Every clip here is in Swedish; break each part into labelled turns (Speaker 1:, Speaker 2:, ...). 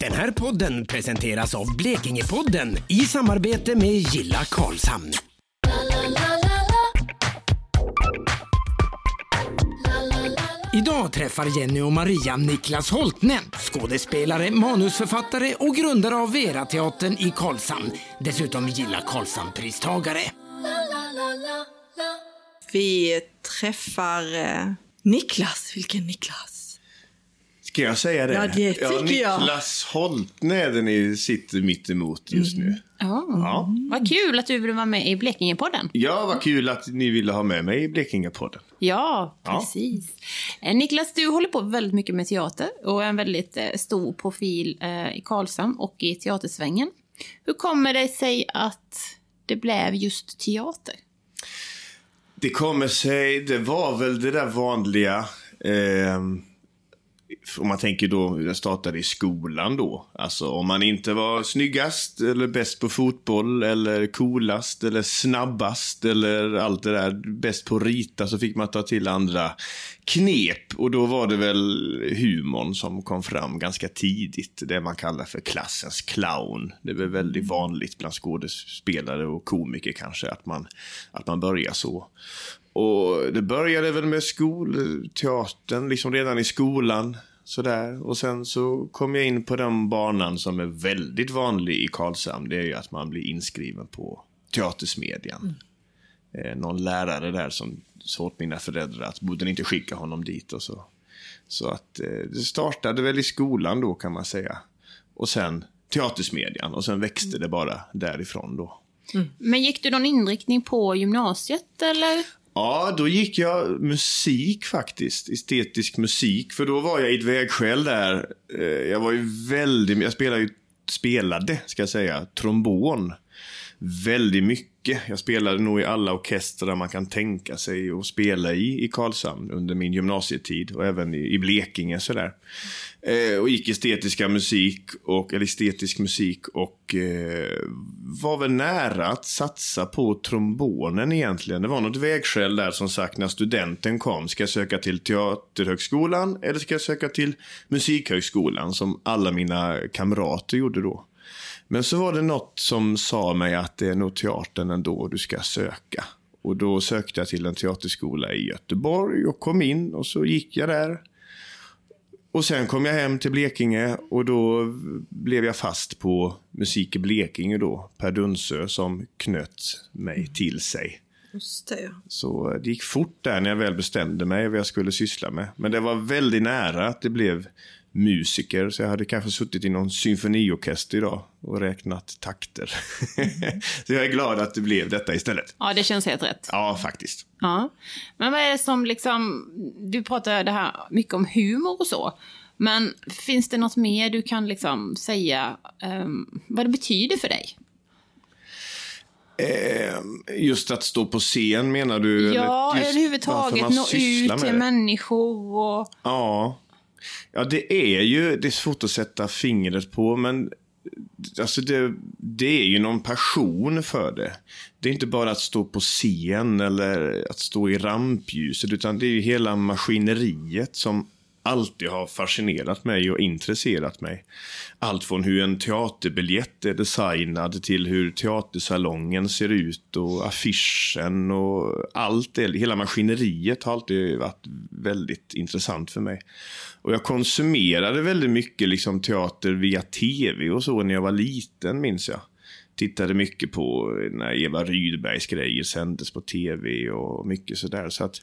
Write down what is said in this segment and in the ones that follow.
Speaker 1: Den här podden presenteras av Blekingepodden i samarbete med Gilla Karlshamn. Idag träffar Jenny och Maria Niklas Holtne, skådespelare, manusförfattare och grundare av Vera-teatern i Karlshamn. Dessutom Gilla Karlshamn-pristagare.
Speaker 2: Vi träffar eh, Niklas. Vilken Niklas?
Speaker 3: Ska jag säga det?
Speaker 2: Ja, det tycker jag.
Speaker 3: Niklas Holtne är den ni sitter mitt emot just nu.
Speaker 4: Ja.
Speaker 3: Ja.
Speaker 4: Vad kul att du vill vara med i Blekingepodden.
Speaker 3: ja, vad kul att ni ville ha med mig i Blekingepodden.
Speaker 4: Ja,
Speaker 3: Ja.
Speaker 4: precis. Eh, Niklas, du håller på väldigt mycket med teater och är en väldigt eh, stor profil eh, i Karlshamn och i teatersvängen. Hur kommer det sig att det blev just teater?
Speaker 3: Det kommer sig, det var väl det där vanliga. Eh, om man tänker då, den startade i skolan då. Alltså om man inte var snyggast eller bäst på fotboll eller coolast eller snabbast eller allt det där. Bäst på att rita så fick man ta till andra knep. Och då var det väl humorn som kom fram ganska tidigt. Det man kallar för klassens clown. Det är väl väldigt vanligt bland skådespelare och komiker kanske att man, att man börjar så. Och det började väl med skolteatern, liksom redan i skolan. Sådär. Och sen så kom jag in på den banan som är väldigt vanlig i Karlshamn. Det är ju att man blir inskriven på Teatersmedjan. Eh, någon lärare där som sa åt mina föräldrar att borde ni inte skicka honom dit och så. Så att eh, det startade väl i skolan då kan man säga. Och sen Teatersmedjan och sen växte det bara därifrån då. Mm.
Speaker 4: Men gick du någon inriktning på gymnasiet eller?
Speaker 3: Ja, då gick jag musik faktiskt. Estetisk musik. För då var jag i ett vägskäl där. Eh, jag var ju väldigt, jag spelade ju, spelade, ska jag säga, trombon. Väldigt mycket. Jag spelade nog i alla orkestrar man kan tänka sig att spela i, i Karlshamn under min gymnasietid och även i, i Blekinge sådär. Eh, och gick estetiska musik och, eller estetisk musik och eh, var väl nära att satsa på trombonen egentligen. Det var något vägskäl där som sagt när studenten kom. Ska jag söka till Teaterhögskolan eller ska jag söka till Musikhögskolan som alla mina kamrater gjorde då. Men så var det något som sa mig att det är nog teatern ändå du ska söka. Och då sökte jag till en teaterskola i Göteborg och kom in och så gick jag där. Och sen kom jag hem till Blekinge och då blev jag fast på Musik i Blekinge då. Per Dunsö som knöt mig till sig.
Speaker 2: Just det.
Speaker 3: Så det gick fort där när jag väl bestämde mig vad jag skulle syssla med. Men det var väldigt nära att det blev musiker. Så jag hade kanske suttit i någon symfoniorkester idag och räknat takter. så jag är glad att det blev detta istället.
Speaker 4: Ja, det känns helt rätt.
Speaker 3: Ja, faktiskt.
Speaker 4: Ja. Men vad är det som liksom, du pratar det här mycket om humor och så. Men finns det något mer du kan liksom säga ehm, vad det betyder för dig?
Speaker 3: Eh, just att stå på scen menar du?
Speaker 4: Ja,
Speaker 3: Eller
Speaker 4: överhuvudtaget nå ut till
Speaker 3: det?
Speaker 4: människor och...
Speaker 3: Ja. Ja, det är ju, det är svårt att sätta fingret på, men alltså det, det är ju någon passion för det. Det är inte bara att stå på scen eller att stå i rampljuset, utan det är ju hela maskineriet som alltid har fascinerat mig och intresserat mig. Allt från hur en teaterbiljett är designad till hur teatersalongen ser ut och affischen och allt det. Hela maskineriet har alltid varit väldigt intressant för mig. Och jag konsumerade väldigt mycket liksom teater via tv och så när jag var liten, minns jag. Tittade mycket på när Eva Rydbergs grejer sändes på tv och mycket sådär. Så att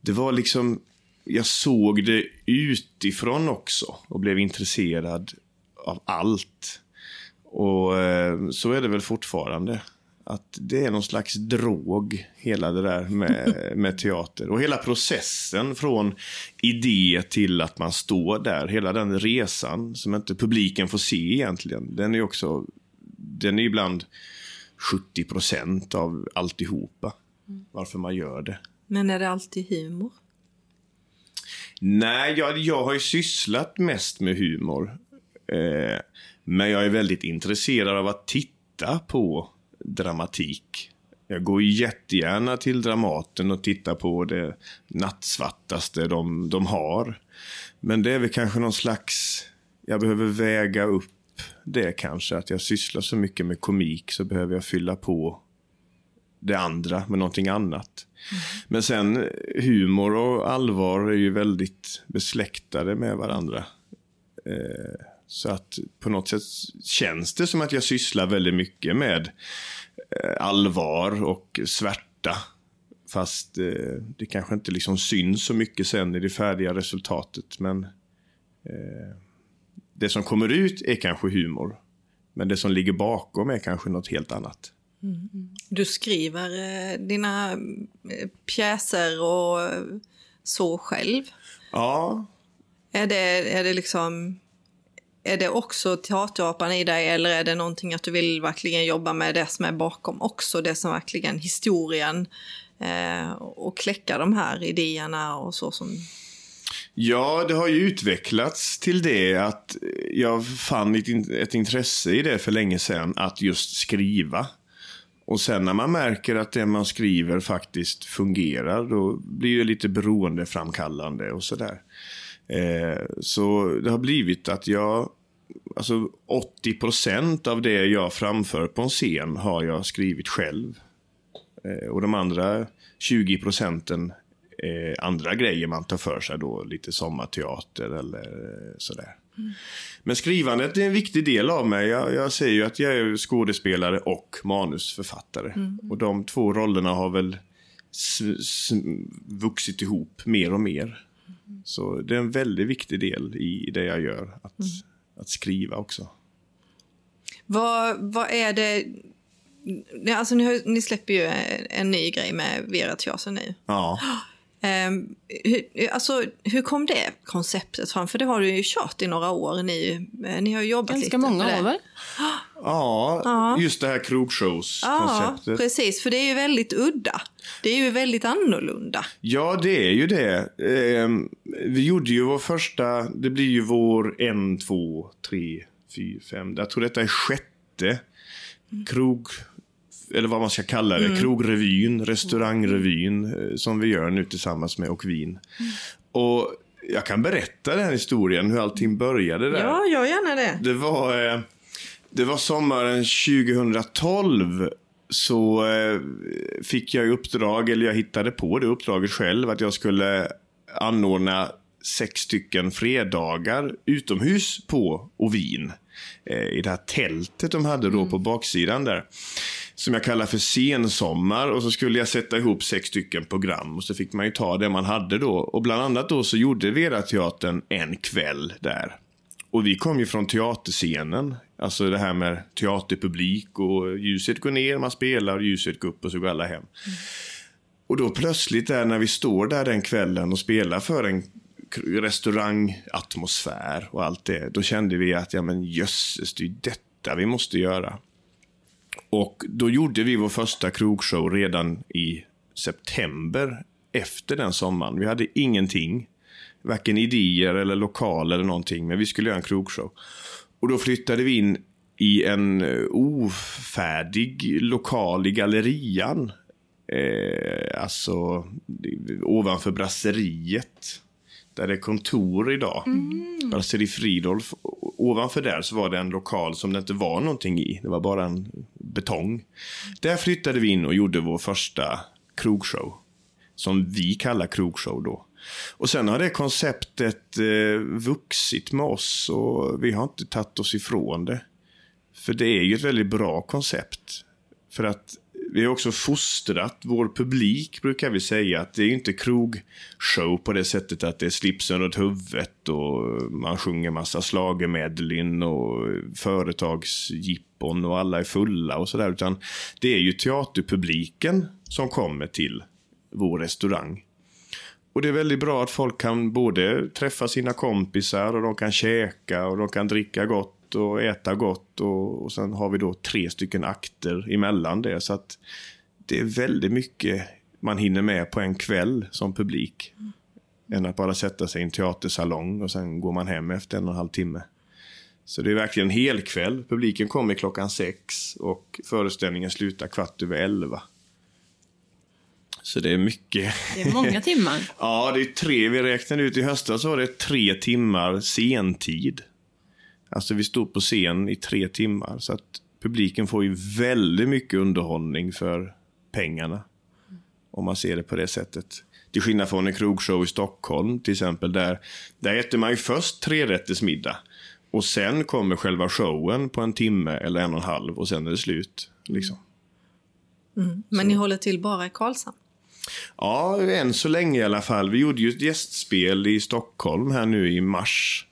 Speaker 3: det var liksom, jag såg det utifrån också och blev intresserad av allt. Och eh, så är det väl fortfarande. Att det är någon slags drog, hela det där med, med teater. Och hela processen från idé till att man står där. Hela den resan som inte publiken får se egentligen. Den är också, den är ibland 70 procent av alltihopa. Varför man gör det.
Speaker 2: Men är det alltid humor?
Speaker 3: Nej, jag, jag har ju sysslat mest med humor. Eh, men jag är väldigt intresserad av att titta på dramatik. Jag går jättegärna till Dramaten och tittar på det nattsvartaste de, de har. Men det är väl kanske någon slags jag behöver väga upp det kanske. Att jag sysslar så mycket med komik så behöver jag fylla på det andra med någonting annat. Men sen humor och allvar är ju väldigt besläktade med varandra. Eh, så att på något sätt känns det som att jag sysslar väldigt mycket med eh, allvar och svärta. Fast eh, det kanske inte liksom syns så mycket sen i det färdiga resultatet. Men eh, det som kommer ut är kanske humor. Men det som ligger bakom är kanske något helt annat.
Speaker 2: Du skriver eh, dina eh, pjäser och eh, så själv.
Speaker 3: Ja,
Speaker 2: Är det, är det liksom... Är det också teaterapan i dig eller är det någonting att du vill verkligen jobba med det som är bakom också? Det som verkligen historien eh, och kläcka de här idéerna och så som...
Speaker 3: Ja, det har ju utvecklats till det att jag fann ett, ett intresse i det för länge sedan att just skriva. Och sen när man märker att det man skriver faktiskt fungerar, då blir det lite beroendeframkallande och sådär. Eh, så det har blivit att jag, alltså 80% av det jag framför på en scen har jag skrivit själv. Eh, och de andra 20 procenten eh, andra grejer man tar för sig då, lite sommarteater eller eh, men skrivandet är en viktig del av mig. Jag, jag säger ju att jag är skådespelare och manusförfattare. Och de två rollerna har väl vuxit ihop mer och mer. Så det är en väldigt viktig del i det jag gör, att, att skriva också.
Speaker 2: Vad, vad är det... Alltså, ni, har, ni släpper ju en, en ny grej med Vera Teater nu.
Speaker 3: Ja.
Speaker 2: Ehm, hur, alltså, hur kom det konceptet fram? För det har du ju kört i några år. Ni, eh, ni har ju jobbat
Speaker 4: Ganska
Speaker 2: lite
Speaker 4: många år väl?
Speaker 3: Ja, just det här
Speaker 2: Ja,
Speaker 3: krogshows-konceptet.
Speaker 2: precis. För det är ju väldigt udda. Det är ju väldigt annorlunda.
Speaker 3: Ja, det är ju det. Ehm, vi gjorde ju vår första, det blir ju vår en, två, tre, fyra, fem. Jag tror detta är sjätte krog, eller vad man ska kalla det, krogrevyn, restaurangrevyn eh, som vi gör nu tillsammans med Och Vin. Och jag kan berätta den historien, hur allting började där.
Speaker 2: Ja, gör gärna det.
Speaker 3: Det var, eh, det var sommaren 2012 så eh, fick jag i uppdrag, eller jag hittade på det uppdraget själv, att jag skulle anordna sex stycken fredagar utomhus på Ovin. I det här tältet de hade då på baksidan där. Som jag kallar för sensommar. Och så skulle jag sätta ihop sex stycken program. Och så fick man ju ta det man hade då. Och bland annat då så gjorde Vera Teatern en kväll där. Och vi kom ju från teaterscenen. Alltså det här med teaterpublik och ljuset går ner, man spelar, ljuset går upp och så går alla hem. Och då plötsligt där när vi står där den kvällen och spelar för en restaurangatmosfär och allt det. Då kände vi att, ja men jösses, det är ju detta vi måste göra. Och då gjorde vi vår första krogshow redan i september efter den sommaren. Vi hade ingenting. Varken idéer eller lokal eller någonting. Men vi skulle göra en krogshow. Och då flyttade vi in i en eh, ofärdig lokal i Gallerian. Eh, alltså ovanför brasseriet. Där det är kontor idag. Brasserie Fridolf. O- Ovanför där så var det en lokal som det inte var någonting i. Det var bara en betong. Där flyttade vi in och gjorde vår första krogshow. Som vi kallar krogshow då. Och sen har det konceptet eh, vuxit med oss och vi har inte tagit oss ifrån det. För det är ju ett väldigt bra koncept. För att vi har också fostrat vår publik, brukar vi säga. Att det är ju inte krogshow på det sättet att det är slipsen runt huvudet och man sjunger massa schlagermedlin och företagsjippon och alla är fulla och sådär. Utan det är ju teaterpubliken som kommer till vår restaurang. Och det är väldigt bra att folk kan både träffa sina kompisar och de kan käka och de kan dricka gott och äta gott. Och, och sen har vi då tre stycken akter emellan det. Så att det är väldigt mycket man hinner med på en kväll som publik. Än att bara sätta sig i en teatersalong och sen går man hem efter en och en halv timme. Så det är verkligen en hel kväll. Publiken kommer klockan sex och föreställningen slutar kvart över elva. Så det är mycket.
Speaker 4: Det är många timmar.
Speaker 3: Ja, det är tre. Vi räknade ut i höstas så var det tre timmar sentid. Alltså vi stod på scen i tre timmar. Så att publiken får ju väldigt mycket underhållning för pengarna. Om man ser det på det sättet. Till skillnad från en krogshow i Stockholm till exempel. Där, där äter man ju först trerättersmiddag. Och sen kommer själva showen på en timme eller en och en halv och sen är det slut. Liksom.
Speaker 2: Men ni håller till bara i Karlshamn?
Speaker 3: Ja, än så länge i alla fall. Vi gjorde ju ett gästspel i Stockholm här nu i mars.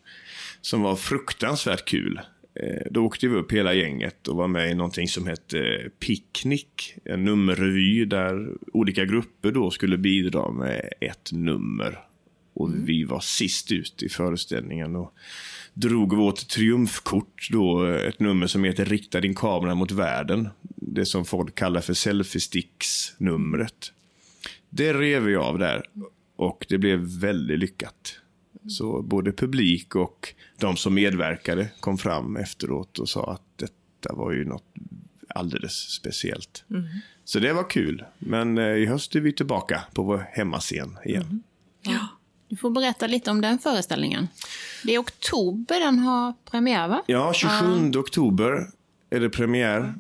Speaker 3: Som var fruktansvärt kul. Eh, Då åkte vi upp hela gänget och var med i någonting som hette Picknick. En nummerrevy där olika grupper då skulle bidra med ett nummer. Och vi var sist ut i föreställningen och drog vårt triumfkort då, ett nummer som heter Rikta din kamera mot världen. Det som folk kallar för selfie-sticks-numret. Det rev vi av där och det blev väldigt lyckat. Så både publik och de som medverkade kom fram efteråt och sa att detta var ju något alldeles speciellt. Så det var kul. Men eh, i höst är vi tillbaka på vår hemmascen igen.
Speaker 4: Du får berätta lite om den föreställningen. Det är oktober den har premiär, va?
Speaker 3: Ja, 27 oktober är det premiär.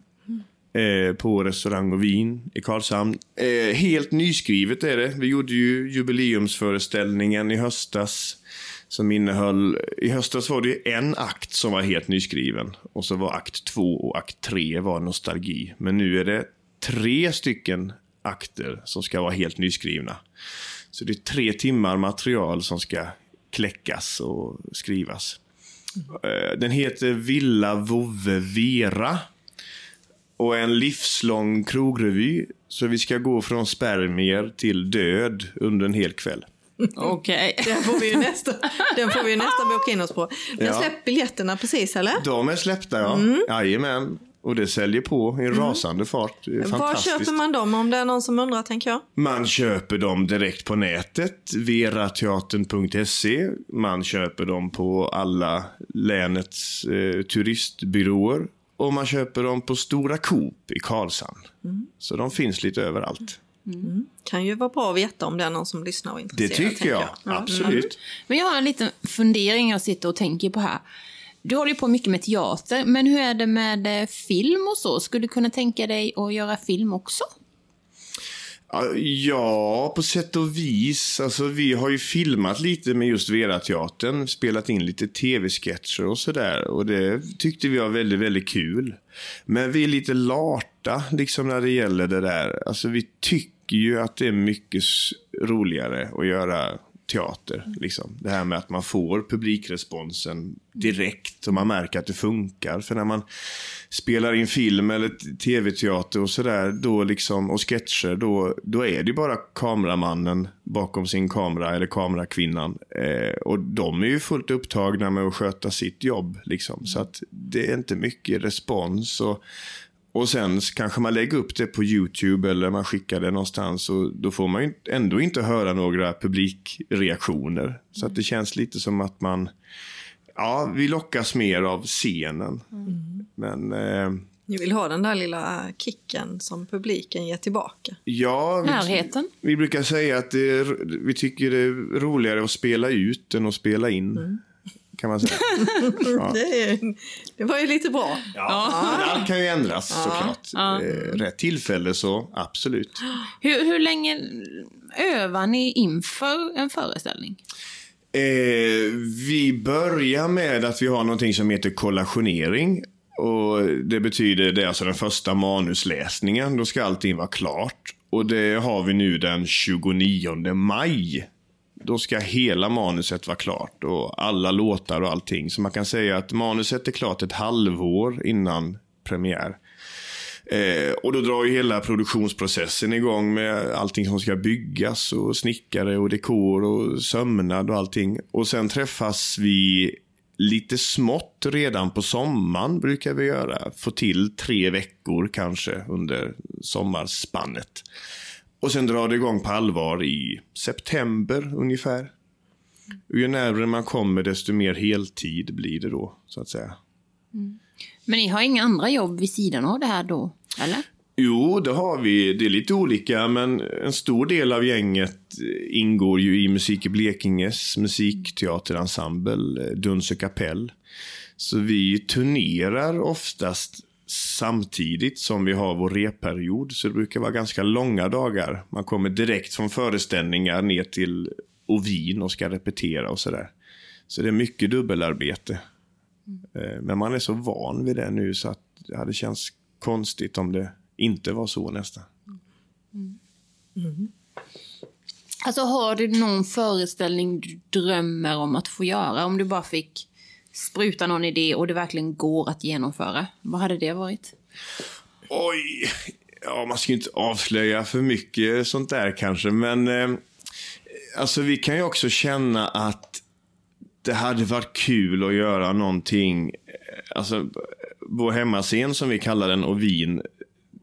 Speaker 3: Eh, på Restaurang och Vin i Karlshamn. Eh, helt nyskrivet är det. Vi gjorde ju jubileumsföreställningen i höstas. Som innehöll, i höstas var det en akt som var helt nyskriven. Och så var akt två och akt tre var nostalgi. Men nu är det tre stycken akter som ska vara helt nyskrivna. Så det är tre timmar material som ska kläckas och skrivas. Eh, Den heter Villa Vove Vera och är en livslång krogrevy. Så vi ska gå från spermier till död under en hel kväll.
Speaker 4: Okej.
Speaker 2: Den får vi ju nästan, den får vi ju nästan boka in oss på. Den
Speaker 3: Ja.
Speaker 2: släppt biljetterna precis, eller?
Speaker 3: De är släppta, ja. Jajamän. Och det säljer på i en rasande fart. Det är
Speaker 2: Var köper man dem om det är någon som undrar, tänker jag?
Speaker 3: Man köper dem direkt på nätet, verateatern.se. Man köper dem på alla länets eh, turistbyråer. Och man köper dem på Stora Coop i Karlshamn. Så de finns lite överallt.
Speaker 2: Kan ju vara bra att veta om det är någon som lyssnar och är
Speaker 3: Det
Speaker 2: intresserad.
Speaker 3: tycker jag.
Speaker 2: tänker
Speaker 3: Absolut.
Speaker 4: Men jag har en liten fundering jag sitter och tänker på här. Du håller ju på mycket med teater, men hur är det med eh, film och så? Skulle du kunna tänka dig att göra film också?
Speaker 3: Ja, på sätt och vis. Alltså, vi har ju filmat lite med just Vera-teatern. Spelat in lite tv-sketcher och sådär. Och det tyckte vi var väldigt, väldigt kul. Men vi är lite larta liksom när det gäller det där. Alltså vi tycker ju att det är mycket roligare att göra teater. Liksom. Det här med att man får publikresponsen direkt och man märker att det funkar. För när man spelar in film eller tv-teater och sådär då liksom, och sketcher, då, då är det bara kameramannen bakom sin kamera eller kamerakvinnan. Eh, och de är ju fullt upptagna med att sköta sitt jobb. Liksom. Så att det är inte mycket respons. Och, och sen så kanske man lägger upp det på YouTube eller man skickar det någonstans och då får man ju ändå inte höra några publikreaktioner. Så att det känns lite som att man, ja, vi lockas mer av scenen. Men eh,
Speaker 2: Ni vill ha den där lilla kicken som publiken ger tillbaka.
Speaker 3: ja, vi,
Speaker 4: Närheten?
Speaker 3: vi brukar säga att det är, vi tycker det är roligare att spela ut än att spela in. Kan man säga. Ja.
Speaker 2: Det, det var ju lite bra.
Speaker 3: Ja, men allt kan ju ändras såklart. Eh, rätt tillfälle så absolut.
Speaker 4: Hur, hur länge övar ni inför en föreställning?
Speaker 3: Eh, vi börjar med att vi har någonting som heter kollationering. Och det betyder, det är alltså den första manusläsningen. Då ska allting vara klart. Och det har vi nu den 29 maj. Då ska hela manuset vara klart och alla låtar och allting. Så man kan säga att manuset är klart ett halvår innan premiär. Eh, och då drar ju hela produktionsprocessen igång med allting som ska byggas och snickare och dekor och sömnad och allting. Och sen träffas vi lite smått redan på sommaren brukar vi göra. Få till tre veckor kanske under sommarspannet. Och sen drar det igång på allvar i september ungefär. Och ju närmare man kommer desto mer heltid blir det då, så att säga.
Speaker 4: Men ni har inga andra jobb vid sidan av det här då, eller?
Speaker 3: Jo, det har vi. Det är lite olika, men en stor del av gänget ingår ju i Musik i Blekinges musikteaterensemble Dunse kapell. Så vi turnerar oftast samtidigt som vi har vår repperiod. Så det brukar vara ganska långa dagar. Man kommer direkt från föreställningar ner till Ovin och ska repetera och sådär. Så det är mycket dubbelarbete. Mm. Men man är så van vid det nu så att det hade känts konstigt om det inte var så nästan. Mm.
Speaker 4: Mm. Alltså har du någon föreställning du drömmer om att få göra? Om du bara fick spruta någon idé och det verkligen går att genomföra. Vad hade det varit?
Speaker 3: Oj, ja man ska ju inte avslöja för mycket sånt där kanske, men eh, alltså vi kan ju också känna att det hade varit kul att göra någonting, eh, alltså vår hemmascen som vi kallar den, och vin,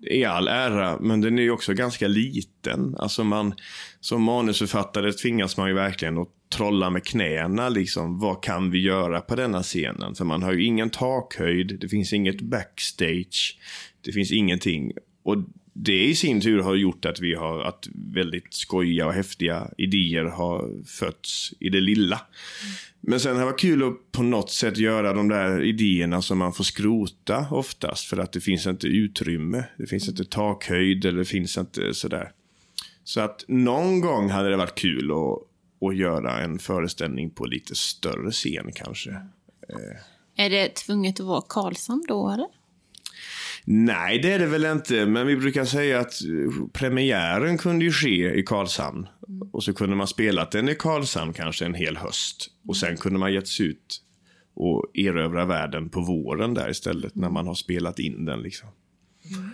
Speaker 3: i all ära, men den är ju också ganska liten. Alltså man, som manusförfattare tvingas man ju verkligen att trolla med knäna. Liksom, vad kan vi göra på denna scenen? För man har ju ingen takhöjd, det finns inget backstage, det finns ingenting. Och det i sin tur har gjort att vi har, att väldigt skojiga och häftiga idéer har fötts i det lilla. Men sen har det varit kul att på något sätt göra de där idéerna som man får skrota oftast. För att det finns inte utrymme. Det finns inte takhöjd eller det finns inte sådär. Så att någon gång hade det varit kul att, att göra en föreställning på lite större scen kanske.
Speaker 4: Är det tvunget att vara Karlshamn då eller?
Speaker 3: Nej, det är det väl inte. Men vi brukar säga att premiären kunde ju ske i Karlshamn. Mm. Och så kunde man spelat den i Karlshamn kanske en hel höst. Och sen kunde man gett sig ut och erövra världen på våren där istället. När man har spelat in den liksom. Mm.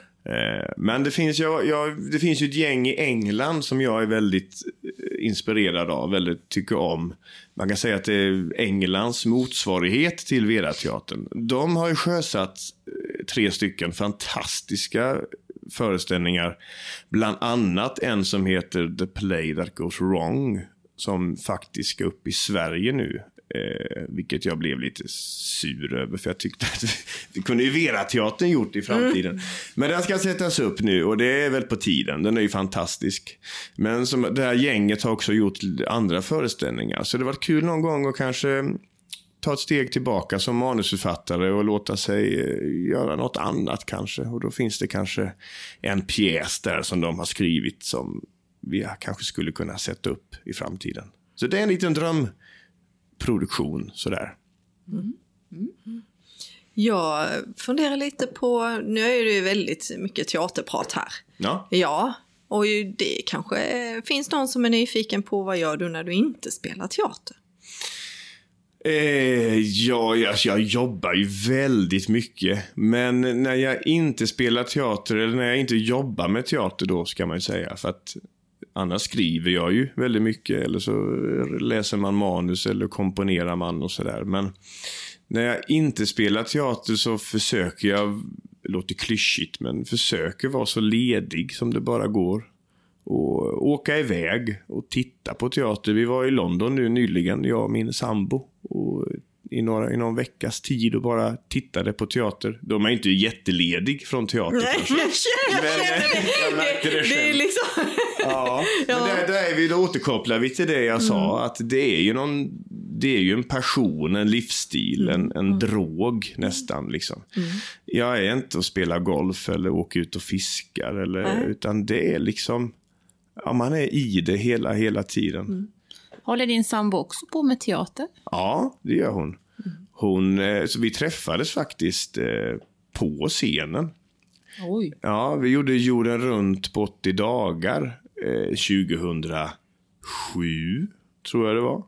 Speaker 3: Men det finns, jag, jag, det finns ju ett gäng i England som jag är väldigt eh, inspirerad av, väldigt tycker om. Man kan säga att det är Englands motsvarighet till Vera-teatern. De har ju sjösatt eh, tre stycken fantastiska föreställningar. Bland annat en som heter The Play That Goes Wrong. Som faktiskt ska upp i Sverige nu. Eh, vilket jag blev lite sur över för jag tyckte att det kunde ju Vera-teatern gjort i framtiden. Mm. Men den ska sättas upp nu och det är väl på tiden. Den är ju fantastisk. Men som, det här gänget har också gjort andra föreställningar. Så det var kul någon gång att kanske ta ett steg tillbaka som manusförfattare och låta sig eh, göra något annat kanske. Och då finns det kanske en pjäs där som de har skrivit som vi kanske skulle kunna sätta upp i framtiden. Så det är en liten drömproduktion sådär. Mm.
Speaker 2: Mm. Jag funderar lite på, nu är det ju väldigt mycket teaterprat här.
Speaker 3: Ja.
Speaker 2: Ja, och det kanske finns någon som är nyfiken på vad gör du när du inte spelar teater?
Speaker 3: Eh, ja, alltså jag jobbar ju väldigt mycket. Men när jag inte spelar teater, eller när jag inte jobbar med teater då, ska man ju säga. För att annars skriver jag ju väldigt mycket. Eller så läser man manus eller komponerar man och sådär. Men när jag inte spelar teater så försöker jag, det låter klyschigt, men försöker vara så ledig som det bara går och åka iväg och titta på teater. Vi var i London nu nyligen, jag och min sambo. Och i, några, I någon veckas tid och bara tittade på teater. Då är inte jätteledig från teater
Speaker 2: Nej, kanske. Men,
Speaker 3: det. Jag märkte det själv.
Speaker 2: Det är liksom...
Speaker 3: ja, men där, där är vi, då återkopplar vi till det jag sa. Mm. Att det är ju någon, det är ju en passion, en livsstil, mm. en, en mm. drog nästan. Liksom. Mm. Jag är inte att spela golf eller åka ut och fiskar. Eller, utan det är liksom ja, man är i det hela, hela tiden. Mm.
Speaker 4: Håller din sambo också på med teater?
Speaker 3: Ja, det gör hon. hon eh, så vi träffades faktiskt eh, på scenen.
Speaker 4: Oj.
Speaker 3: Ja, vi gjorde jorden runt på 80 dagar eh, 2007, tror jag det var.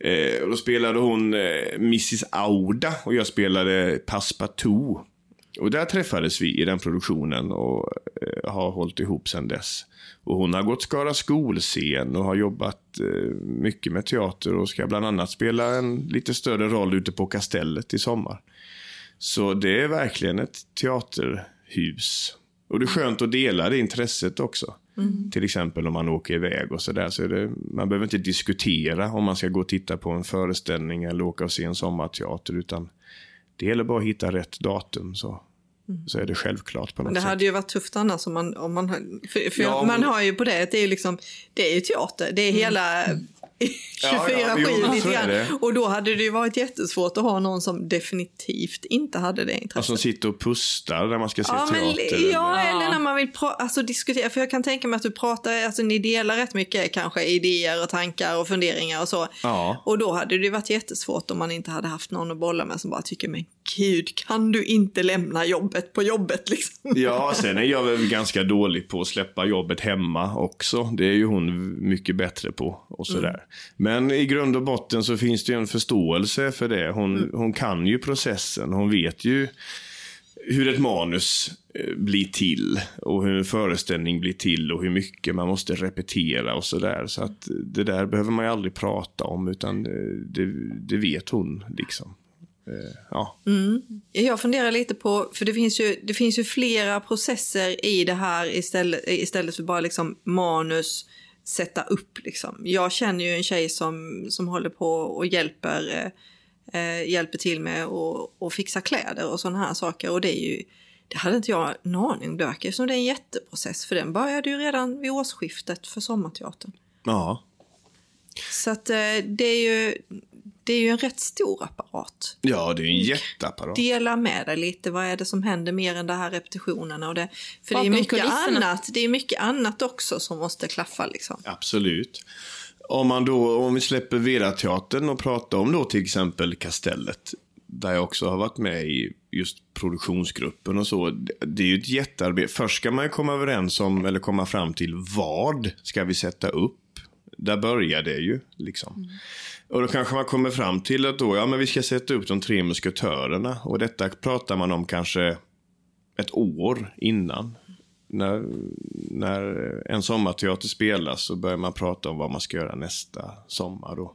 Speaker 3: Eh, och då spelade hon eh, Mrs Auda och jag spelade Passepartout. Och där träffades vi i den produktionen och eh, har hållit ihop sedan dess. Och hon har gått Skara skolscen och har jobbat eh, mycket med teater och ska bland annat spela en lite större roll ute på Kastellet i sommar. Så det är verkligen ett teaterhus. Och det är skönt att dela det intresset också. Mm. Till exempel om man åker iväg och sådär. Så, där, man behöver inte diskutera om man ska gå och titta på en föreställning eller åka och se en sommarteater. Utan det gäller bara att hitta rätt datum så så är det självklart på något
Speaker 2: Men det
Speaker 3: sätt.
Speaker 2: hade ju varit tufft annars om man, om man, för, för
Speaker 3: Ja,
Speaker 2: man har ju på det, det är ju liksom, det är ju teater, det är hela 24-7
Speaker 3: Ja, ja,
Speaker 2: lite grann. Och då hade det ju varit jättesvårt att ha någon som definitivt inte hade det intresset.
Speaker 3: som sitter och pustar när man ska se
Speaker 2: Ja, men,
Speaker 3: teater.
Speaker 2: ja,
Speaker 3: eller-
Speaker 2: eller när man vill alltså, diskutera. För jag kan tänka mig att du pratar, alltså ni delar rätt mycket kanske idéer och tankar och funderingar och så.
Speaker 3: Ja.
Speaker 2: Och då hade det varit jättesvårt om man inte hade haft någon att bolla med som bara tycker men gud, kan du inte lämna jobbet på jobbet liksom?
Speaker 3: Ja, sen är jag väl ganska dålig på att släppa jobbet hemma också. Det är ju hon mycket bättre på och sådär. Men i grund och botten så finns det ju en förståelse för det. Hon, hon kan ju processen. Hon vet ju hur ett manus eh, blir till och hur en föreställning blir till och hur mycket man måste repetera och sådär. Så att det där behöver man ju aldrig prata om utan eh, det, det vet hon liksom. Eh, Ja.
Speaker 2: Jag funderar lite på, för det finns ju, det finns ju flera processer i det här istället, istället för bara liksom manus, sätta upp liksom. Jag känner ju en tjej som, som håller på och hjälper, eh, eh, hjälper till med att fixa kläder och sådana här saker. Och det är ju, det hade inte jag en aning om. Det verkar som det är en jätteprocess, för den började ju redan vid årsskiftet för Sommarteatern.
Speaker 3: ja.
Speaker 2: Så att eh, det är ju, det är ju en rätt stor apparat
Speaker 3: Ja, det är en jätteapparat.
Speaker 2: dela med dig lite. Vad är det som händer mer än det här repetitionerna? Och det, för det är mycket
Speaker 4: kulisserna.
Speaker 2: annat. Det är mycket annat också som måste klaffa liksom.
Speaker 3: Absolut. Om, man då, om vi släpper Vera-teatern och pratar om då till exempel Kastellet, där jag också har varit med i just produktionsgruppen och så. Det- är ju ett jättearbete. Först ska man ju komma överens om, eller komma fram till vad ska vi sätta upp? Där börjar det ju liksom. Och då kanske man kommer fram till att då, ja men vi ska sätta upp de tre musketörerna. Och detta pratar man om kanske ett år innan. När, när en sommarteater spelas så börjar man prata om vad man ska göra nästa sommar. Då.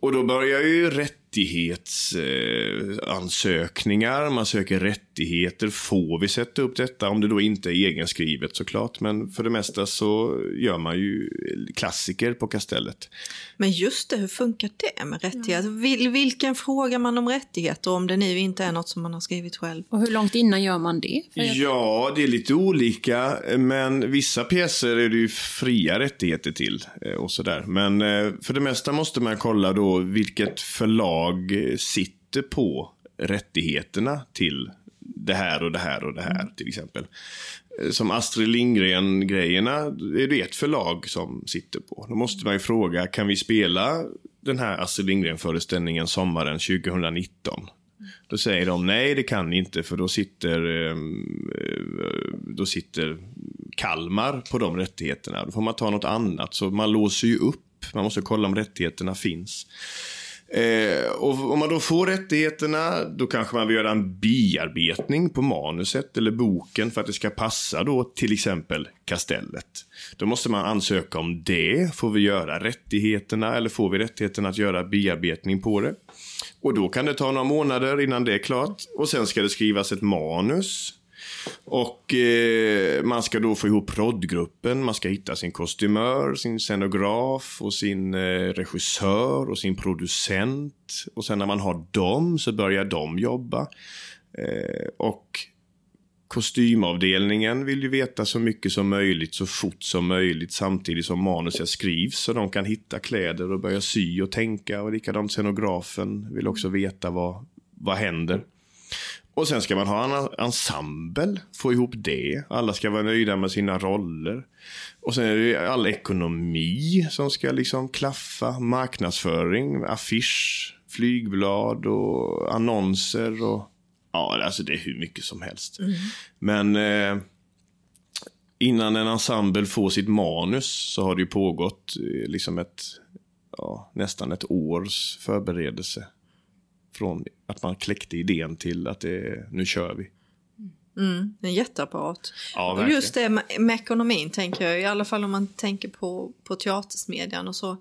Speaker 3: Och då börjar ju rätt rättighetsansökningar. Ansökningar. man söker rättigheter. Får vi sätta upp detta? Om det då inte är egenskrivet såklart. Men för det mesta så gör man ju klassiker på kastellet.
Speaker 2: Men just det, hur funkar det med rättigheter? Vil, vilken frågar man om rättigheter om det nu inte är något som man har skrivit själv?
Speaker 4: Och hur långt innan gör man det?
Speaker 3: Ja, det är lite olika. Men vissa pjäser är det ju fria rättigheter till. eh, Och sådär. Men eh, för det mesta måste man kolla då vilket förlag eh, sitter på rättigheterna till det här och det här och det här till exempel. Som Astrid Lindgren-grejerna är det ett förlag som sitter på. Då måste man ju fråga, kan vi spela den här Astrid Lindgren-föreställningen sommaren 2019? Då säger de nej, det kan ni inte för då sitter, ehm, eh, då sitter Kalmar på de rättigheterna. Då får man ta något annat. Så man låser ju upp. Man måste kolla om rättigheterna finns. Eh, och om man då får rättigheterna, då kanske man vill göra en bearbetning på manuset eller boken för att det ska passa då till exempel Kastellet. Då måste man ansöka om det. Får vi göra rättigheterna eller får vi rättigheterna att göra bearbetning på det? Och då kan det ta några månader innan det är klart. Och sen ska det skrivas ett manus. Och eh, man ska då få ihop proddgruppen, man ska hitta sin kostymör, sin scenograf och sin eh, regissör och sin producent. Och sen när man har dem så börjar de jobba. Eh, och kostymavdelningen vill ju veta så mycket som möjligt så fort som möjligt samtidigt som manuset skrivs så de kan hitta kläder och börja sy och tänka och likadant scenografen vill också veta vad, vad händer. Och sen ska man ha en ensemble, få ihop det. Alla ska vara nöjda med sina roller. Och sen är det all ekonomi som ska liksom klaffa. Marknadsföring, affisch, flygblad och annonser och ja, alltså det är hur mycket som helst. Men eh, innan en ensemble får sitt manus så har det ju pågått eh, liksom ett, ja, nästan ett års förberedelse. Från att man kläckte idén till att det, nu kör vi.
Speaker 2: En jätteapparat.
Speaker 3: Ja,
Speaker 2: och just det med, med ekonomin tänker jag, i alla fall om man tänker på, på teatersmedjan och så.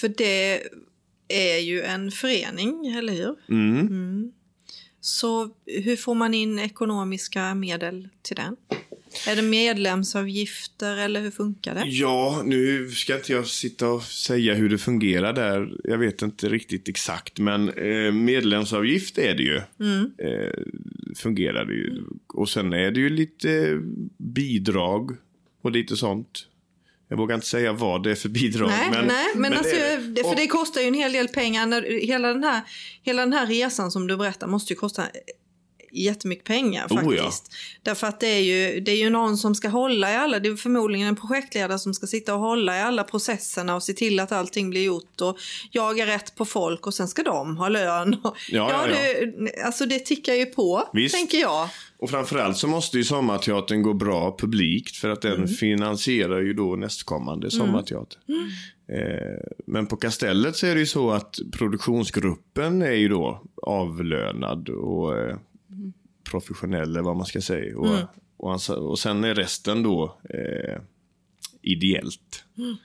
Speaker 2: För det är ju en förening, eller hur?
Speaker 3: Mm.
Speaker 2: Så hur får man in ekonomiska medel till den? Är det medlemsavgifter eller hur funkar det?
Speaker 3: Ja, nu ska inte jag sitta och säga hur det fungerar där. Jag vet inte riktigt exakt, men eh, medlemsavgift är det ju. Eh, fungerar det ju. Och sen är det ju lite bidrag och lite sånt. Jag vågar inte säga vad det är för bidrag.
Speaker 2: Nej,
Speaker 3: men,
Speaker 2: nej, men, alltså,
Speaker 3: det
Speaker 2: för det kostar ju en hel del pengar. När, hela, den här, hela den här resan som du berättar måste ju kosta jättemycket pengar
Speaker 3: Oh, ja.
Speaker 2: faktiskt. Därför att det är, ju, det är ju någon som ska hålla i alla, det är förmodligen en projektledare som ska sitta och hålla i alla processerna och se till att allting blir gjort och jaga rätt på folk och sen ska de ha lön.
Speaker 3: Ja, ja, ja.
Speaker 2: Det, alltså det tickar ju på,
Speaker 3: Visst.
Speaker 2: tänker jag.
Speaker 3: Och framförallt så måste ju Sommarteatern gå bra publikt för att den
Speaker 2: Mm.
Speaker 3: finansierar ju då nästkommande sommarteater.
Speaker 2: Mm.
Speaker 3: Eh, men på Kastellet så är det ju så att produktionsgruppen är ju då avlönad och eh, professionell eller vad man ska säga. Och,
Speaker 2: Mm.
Speaker 3: och, han och sen är resten då eh, ideellt.
Speaker 2: Mm.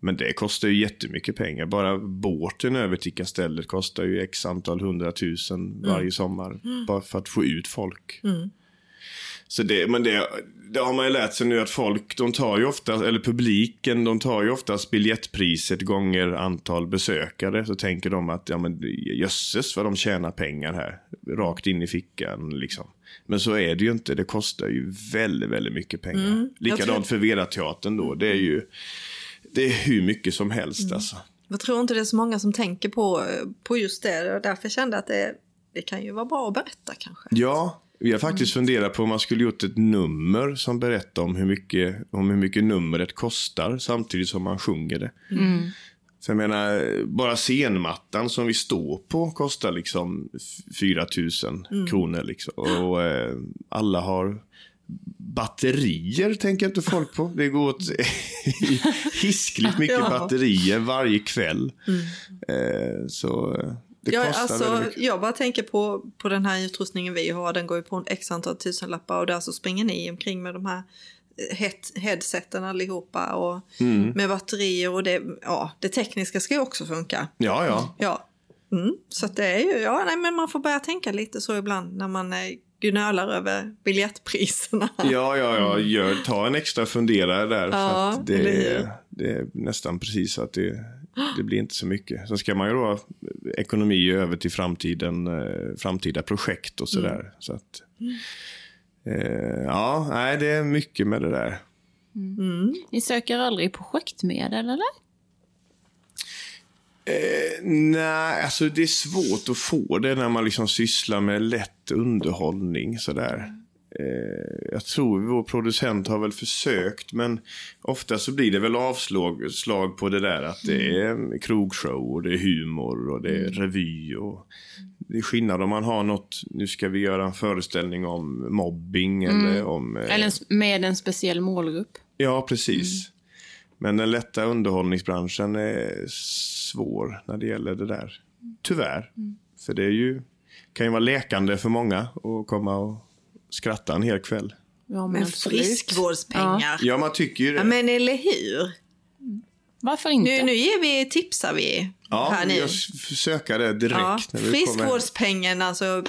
Speaker 3: Men det kostar ju jättemycket pengar. Bara båten över till Kastellet kostar ju x antal hundratusen varje sommar. Bara för att få ut folk. Så det, men det, det har man ju lärt sig nu att folk, de tar ju ofta, eller publiken, de tar ju oftast biljettpriset gånger antal besökare. Så tänker de att, ja men jösses vad de tjänar pengar här. Rakt in i fickan liksom. Men så är det ju inte, det kostar ju väldigt, väldigt mycket pengar.
Speaker 2: Mm.
Speaker 3: Likadant
Speaker 2: tror-
Speaker 3: för Vera-teatern då, det är ju, det är hur mycket som helst
Speaker 2: Mm.
Speaker 3: alltså.
Speaker 2: Jag tror inte det är så många som tänker på, på just det och därför kände jag att det, det kan ju vara bra att berätta kanske.
Speaker 3: Ja, vi har faktiskt funderat på om man skulle gjort ett nummer som berättar om hur mycket, om hur mycket numret kostar samtidigt som man sjunger det. Så jag menar, bara scenmattan som vi står på kostar liksom 4 000 kronor. Liksom. Och eh, alla har batterier, tänker inte folk på. Det går åt hiskligt mycket
Speaker 2: Ja.
Speaker 3: batterier varje kväll. Eh, så eh, det
Speaker 2: Ja,
Speaker 3: kostar
Speaker 2: alltså, jag bara tänker på, på den här utrustningen vi har. Den går ju på en x antal tusenlappar och där så springer ni omkring med de här eh, head, headseten allihopa och
Speaker 3: Mm.
Speaker 2: med batterier och det, ja, det tekniska ska ju också funka.
Speaker 3: Ja, ja.
Speaker 2: Ja, mm. så det är ju, ja, nej, men man får börja tänka lite så ibland när man eh, gnölar över biljettpriserna.
Speaker 3: Ja, ja, ja. Gör, ta en extra funderare där.
Speaker 2: Ja,
Speaker 3: för att det, är, det är nästan precis så att det, det blir inte så mycket. Sen ska man ju då ha ekonomi över till framtiden, eh, framtida projekt och sådär.
Speaker 2: Mm.
Speaker 3: Så att, eh, ja, nej, det är mycket med det där.
Speaker 4: Ni söker aldrig projektmedel, eller?
Speaker 3: Nej, alltså det är svårt att få det när man liksom sysslar med lätt underhållning sådär. Eh, jag tror vår producent har väl försökt men ofta så blir det väl avslag slag på det där att det är krogshow och det är humor och det är revy och det är skillnad om man har något, nu ska vi göra en föreställning om mobbing eller om... eh,
Speaker 4: Eller med en speciell målgrupp?
Speaker 3: Ja, precis. Men den lätta underhållningsbranschen är svår när det gäller det där. Tyvärr. För det är ju, kan ju vara läkande för många att komma och skratta en hel kväll.
Speaker 4: Ja, men
Speaker 2: friskvårdspengar.
Speaker 3: Ja, man tycker ju det.
Speaker 2: Ja, men eller hur?
Speaker 4: Varför inte?
Speaker 2: Nu, nu ger vi, tipsar vi
Speaker 3: ja,
Speaker 2: här nu.
Speaker 3: jag söker det direkt.
Speaker 2: Ja,
Speaker 3: när vi kommer hem.
Speaker 2: friskvårdspengen, alltså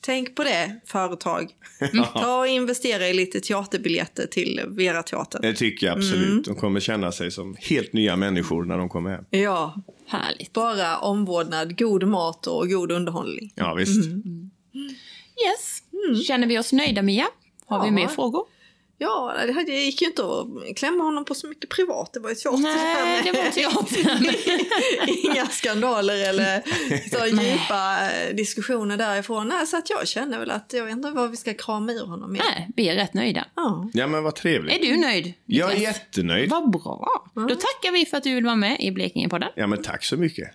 Speaker 2: tänk på det företag. Ta och investera i lite teaterbiljetter till Vera-teatern.
Speaker 3: Det tycker jag absolut.
Speaker 2: Mm.
Speaker 3: De kommer känna sig som helt nya människor när de kommer hem.
Speaker 2: Ja,
Speaker 4: Härligt.
Speaker 2: bara omvårdnad, god mat och god underhållning.
Speaker 3: Ja, visst.
Speaker 2: Mm.
Speaker 4: Yes. Känner vi oss nöjda, Mia? Har vi
Speaker 2: Ja.
Speaker 4: mer frågor?
Speaker 2: Ja, det gick ju inte att klämma honom på så mycket privat. Det var ju teater.
Speaker 4: Nej, det var teatern.
Speaker 2: Inga skandaler eller så djupa eh, diskussioner därifrån. Nej, så att jag känner väl att jag vet inte vad vi ska krama ur honom mer.
Speaker 4: Nej, vi är rätt nöjda.
Speaker 2: Ja.
Speaker 3: Ja, men vad trevligt.
Speaker 4: Är du nöjd?
Speaker 3: Jag är jättenöjd.
Speaker 4: Vad bra. Då tackar vi för att du vill vara med i Blekingepodden.
Speaker 3: Ja, men tack så mycket.